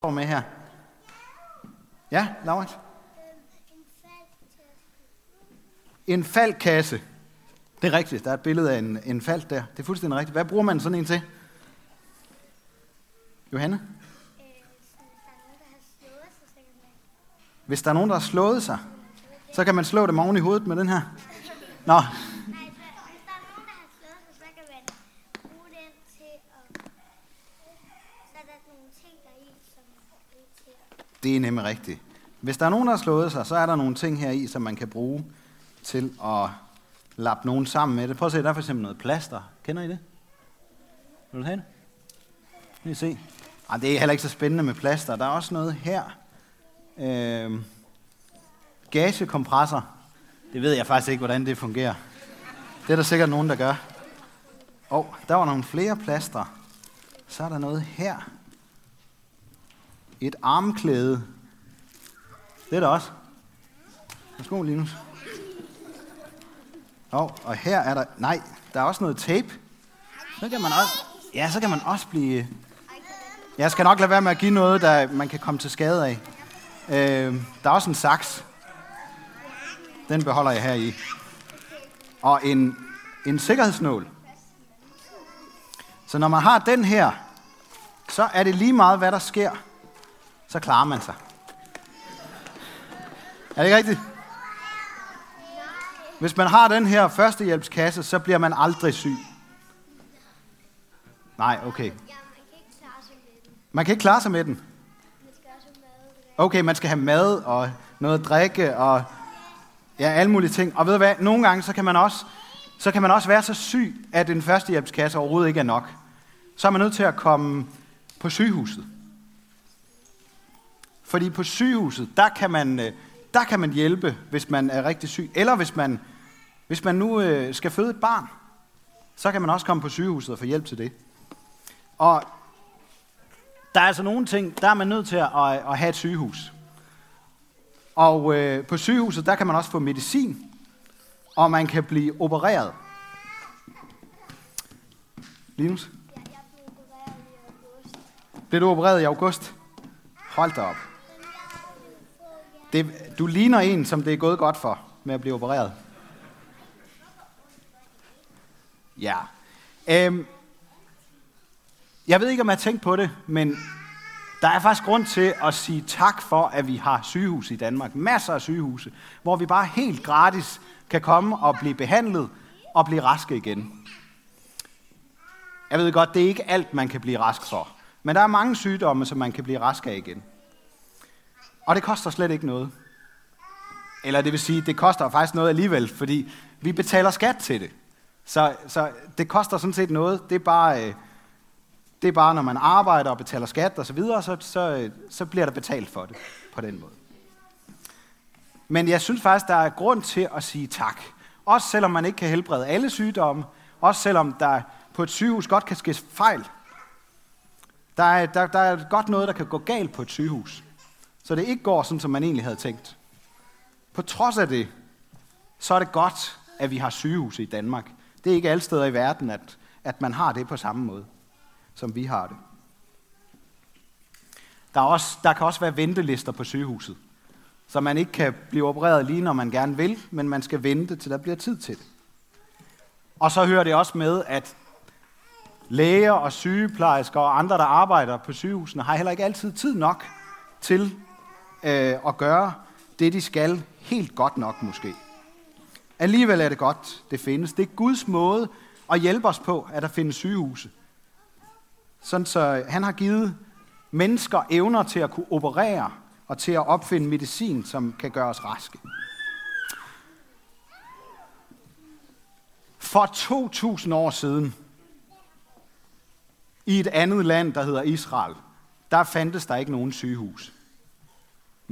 står med her? Ja, Laurits? En faldkasse. Det er rigtigt. Der er et billede af en, en fald der. Det er fuldstændig rigtigt. Hvad bruger man sådan en til? Johanne? Hvis der er nogen, der har slået sig, så kan man slå dem oven i hovedet med den her. Nå, Det er nemlig rigtigt. Hvis der er nogen, der har slået sig, så er der nogle ting her i, som man kan bruge til at lappe nogen sammen med det. Prøv at se, der er for eksempel noget plaster. Kender I det? Vil du have det? Lige se. Ej, det er heller ikke så spændende med plaster. Der er også noget her. Øh, gagekompressor. Det ved jeg faktisk ikke, hvordan det fungerer. Det er der sikkert nogen, der gør. Og oh, der var nogle flere plaster. Så er der noget her et armklæde. Det er der også. Værsgo, Linus. Og, og her er der... Nej, der er også noget tape. Så kan man også... Ja, så kan man også blive... Jeg skal nok lade være med at give noget, der man kan komme til skade af. Øh, der er også en saks. Den beholder jeg her i. Og en, en sikkerhedsnål. Så når man har den her, så er det lige meget, hvad der sker så klarer man sig. Er det ikke rigtigt? Hvis man har den her førstehjælpskasse, så bliver man aldrig syg. Nej, okay. Man kan ikke klare sig med den. Okay, man skal have mad og noget at drikke og ja, alle mulige ting. Og ved du hvad, nogle gange så kan man også, så kan man også være så syg, at en førstehjælpskasse overhovedet ikke er nok. Så er man nødt til at komme på sygehuset. Fordi på sygehuset, der kan man, øh, der kan man hjælpe, hvis man er rigtig syg. Eller hvis man, hvis man nu øh, skal føde et barn, så kan man også komme på sygehuset og få hjælp til det. Og der er altså nogle ting, der er man nødt til at, at, have et sygehus. Og øh, på sygehuset, der kan man også få medicin, og man kan blive opereret. Linus? Blev du opereret i august? Hold da op. Det, du ligner en, som det er gået godt for med at blive opereret. Ja. Øhm, jeg ved ikke, om jeg har tænkt på det, men der er faktisk grund til at sige tak for, at vi har sygehus i Danmark. Masser af sygehuse, hvor vi bare helt gratis kan komme og blive behandlet og blive raske igen. Jeg ved godt, det er ikke alt, man kan blive rask for. Men der er mange sygdomme, som man kan blive rask af igen. Og det koster slet ikke noget. Eller det vil sige, det koster faktisk noget alligevel, fordi vi betaler skat til det. Så, så det koster sådan set noget. Det er bare, øh, det er bare når man arbejder og betaler skat og så videre, så, så, øh, så bliver der betalt for det på den måde. Men jeg synes faktisk, der er grund til at sige tak. Også selvom man ikke kan helbrede alle sygdomme. Også selvom der på et sygehus godt kan ske fejl. Der er, der, der er godt noget, der kan gå galt på et sygehus så det ikke går sådan, som man egentlig havde tænkt. På trods af det, så er det godt, at vi har sygehuse i Danmark. Det er ikke alle steder i verden, at, at man har det på samme måde, som vi har det. Der, er også, der kan også være ventelister på sygehuset, så man ikke kan blive opereret lige, når man gerne vil, men man skal vente, til der bliver tid til det. Og så hører det også med, at læger og sygeplejersker og andre, der arbejder på sygehusene, har heller ikke altid tid nok til øh, at gøre det, de skal, helt godt nok måske. Alligevel er det godt, det findes. Det er Guds måde at hjælpe os på, at der findes sygehuse. Sådan så øh, han har givet mennesker evner til at kunne operere og til at opfinde medicin, som kan gøre os raske. For 2000 år siden, i et andet land, der hedder Israel, der fandtes der ikke nogen sygehus.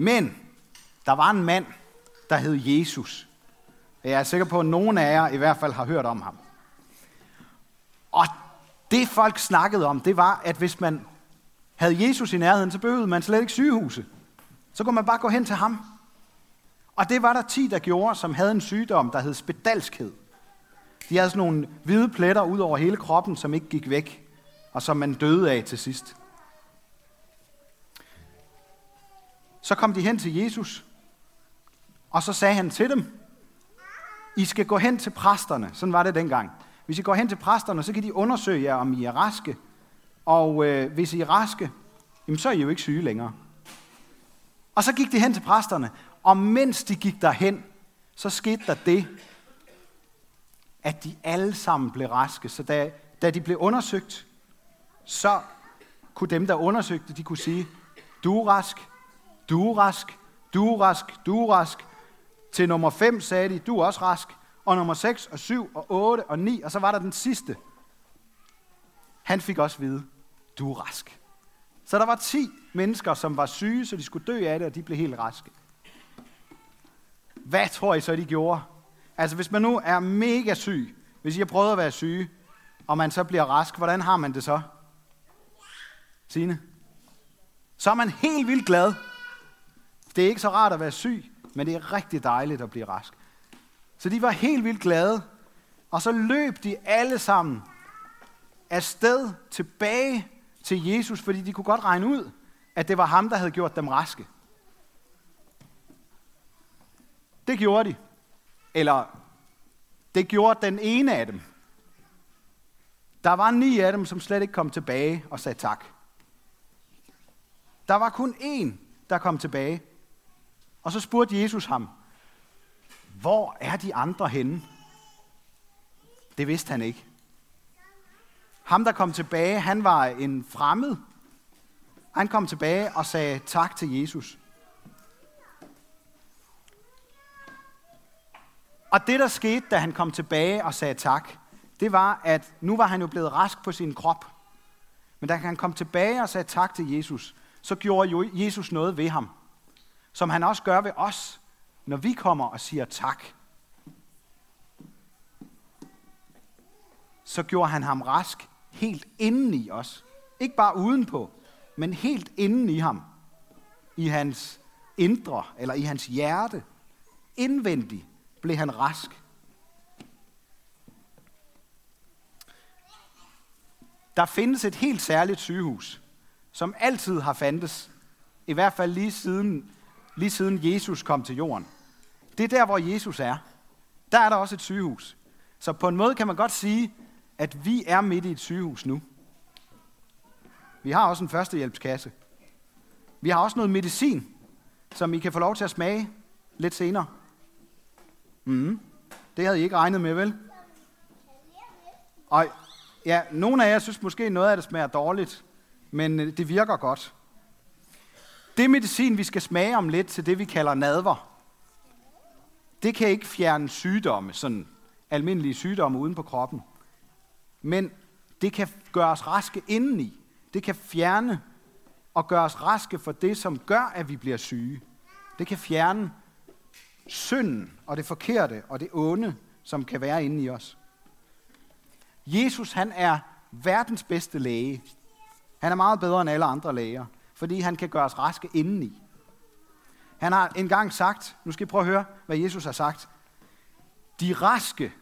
Men der var en mand, der hed Jesus. Jeg er sikker på, at nogen af jer i hvert fald har hørt om ham. Og det folk snakkede om, det var, at hvis man havde Jesus i nærheden, så behøvede man slet ikke sygehuse. Så kunne man bare gå hen til ham. Og det var der 10, der gjorde, som havde en sygdom, der hed spedalskhed. De havde sådan nogle hvide pletter ud over hele kroppen, som ikke gik væk, og som man døde af til sidst. Så kom de hen til Jesus, og så sagde han til dem, I skal gå hen til præsterne. Sådan var det dengang. Hvis I går hen til præsterne, så kan de undersøge jer, om I er raske. Og øh, hvis I er raske, jamen, så er I jo ikke syge længere. Og så gik de hen til præsterne, og mens de gik derhen, så skete der det, at de alle sammen blev raske. Så da, da de blev undersøgt, så kunne dem, der undersøgte, de kunne sige, du er rask, du er rask, du er rask, du er rask. Til nummer 5 sagde de, du er også rask. Og nummer 6 og 7 og 8 og 9, og så var der den sidste. Han fik også vide, du er rask. Så der var 10 mennesker, som var syge, så de skulle dø af det, og de blev helt raske. Hvad tror I så, de gjorde? Altså, hvis man nu er mega syg, hvis I har prøvet at være syge, og man så bliver rask, hvordan har man det så? Sine? Så er man helt vildt glad. Det er ikke så rart at være syg, men det er rigtig dejligt at blive rask. Så de var helt vildt glade, og så løb de alle sammen afsted tilbage til Jesus, fordi de kunne godt regne ud, at det var ham, der havde gjort dem raske. Det gjorde de. Eller det gjorde den ene af dem. Der var ni af dem, som slet ikke kom tilbage og sagde tak. Der var kun én, der kom tilbage. Og så spurgte Jesus ham, hvor er de andre henne? Det vidste han ikke. Ham, der kom tilbage, han var en fremmed. Han kom tilbage og sagde tak til Jesus. Og det, der skete, da han kom tilbage og sagde tak, det var, at nu var han jo blevet rask på sin krop. Men da han kom tilbage og sagde tak til Jesus, så gjorde Jesus noget ved ham, som han også gør ved os, når vi kommer og siger tak. Så gjorde han ham rask helt inden i os. Ikke bare udenpå, men helt inden i ham. I hans indre, eller i hans hjerte. Indvendigt blev han rask. Der findes et helt særligt sygehus, som altid har fandtes, i hvert fald lige siden, lige siden Jesus kom til jorden. Det er der, hvor Jesus er. Der er der også et sygehus. Så på en måde kan man godt sige, at vi er midt i et sygehus nu. Vi har også en førstehjælpskasse. Vi har også noget medicin, som I kan få lov til at smage lidt senere. Mm. Det havde I ikke regnet med, vel? Og ja, nogle af jer synes måske noget af det smager dårligt, men øh, det virker godt. Det medicin, vi skal smage om lidt til det, vi kalder nadver, det kan ikke fjerne sygdomme, sådan almindelige sygdomme uden på kroppen. Men det kan gøre os raske indeni. Det kan fjerne og gøre os raske for det, som gør, at vi bliver syge. Det kan fjerne synden og det forkerte og det onde, som kan være inde i os. Jesus, han er verdens bedste læge. Han er meget bedre end alle andre læger, fordi han kan gøre os raske indeni. Han har engang sagt, nu skal I prøve at høre, hvad Jesus har sagt. De raske,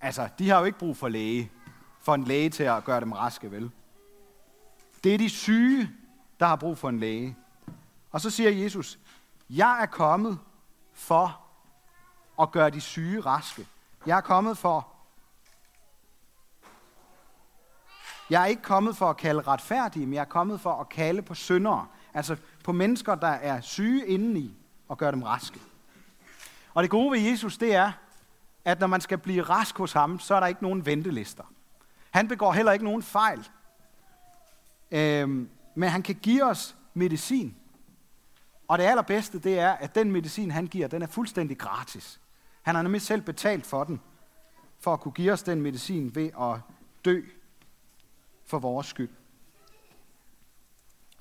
altså de har jo ikke brug for læge, for en læge til at gøre dem raske, vel? Det er de syge, der har brug for en læge. Og så siger Jesus, jeg er kommet for at gøre de syge raske. Jeg er kommet for Jeg er ikke kommet for at kalde retfærdige, men jeg er kommet for at kalde på syndere. Altså på mennesker, der er syge indeni, og gøre dem raske. Og det gode ved Jesus, det er, at når man skal blive rask hos ham, så er der ikke nogen ventelister. Han begår heller ikke nogen fejl. Øhm, men han kan give os medicin. Og det allerbedste, det er, at den medicin, han giver, den er fuldstændig gratis. Han har nemlig selv betalt for den, for at kunne give os den medicin ved at dø for vores skyld.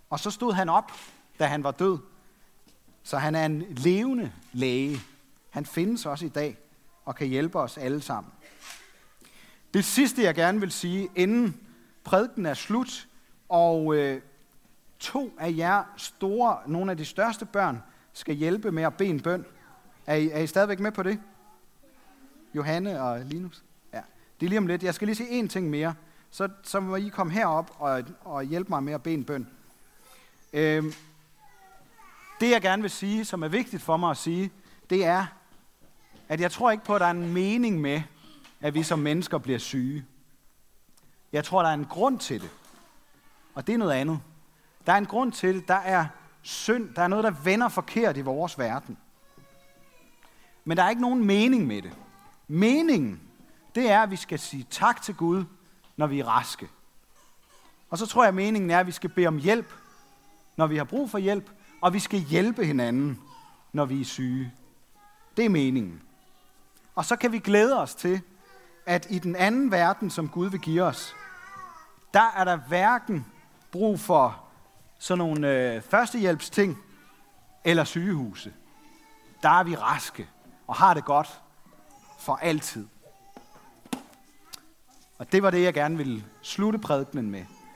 Og så stod han op, da han var død. Så han er en levende læge. Han findes også i dag og kan hjælpe os alle sammen. Det sidste, jeg gerne vil sige, inden prædiken er slut, og øh, to af jer store, nogle af de største børn, skal hjælpe med at bede en bøn. Er I, er I stadigvæk med på det? Johanne og Linus? Ja, det er lige om lidt. Jeg skal lige sige én ting mere. Så, så må I komme herop og, og hjælpe mig med at bede en bøn. Øhm, Det jeg gerne vil sige, som er vigtigt for mig at sige, det er, at jeg tror ikke på, at der er en mening med, at vi som mennesker bliver syge. Jeg tror, der er en grund til det. Og det er noget andet. Der er en grund til det. Der er synd. Der er noget, der vender forkert i vores verden. Men der er ikke nogen mening med det. Meningen, det er, at vi skal sige tak til Gud, når vi er raske. Og så tror jeg, at meningen er, at vi skal bede om hjælp, når vi har brug for hjælp, og vi skal hjælpe hinanden, når vi er syge. Det er meningen. Og så kan vi glæde os til, at i den anden verden, som Gud vil give os, der er der hverken brug for sådan nogle øh, førstehjælpsting eller sygehuse. Der er vi raske og har det godt for altid. Og det var det, jeg gerne ville slutte prædikenen med.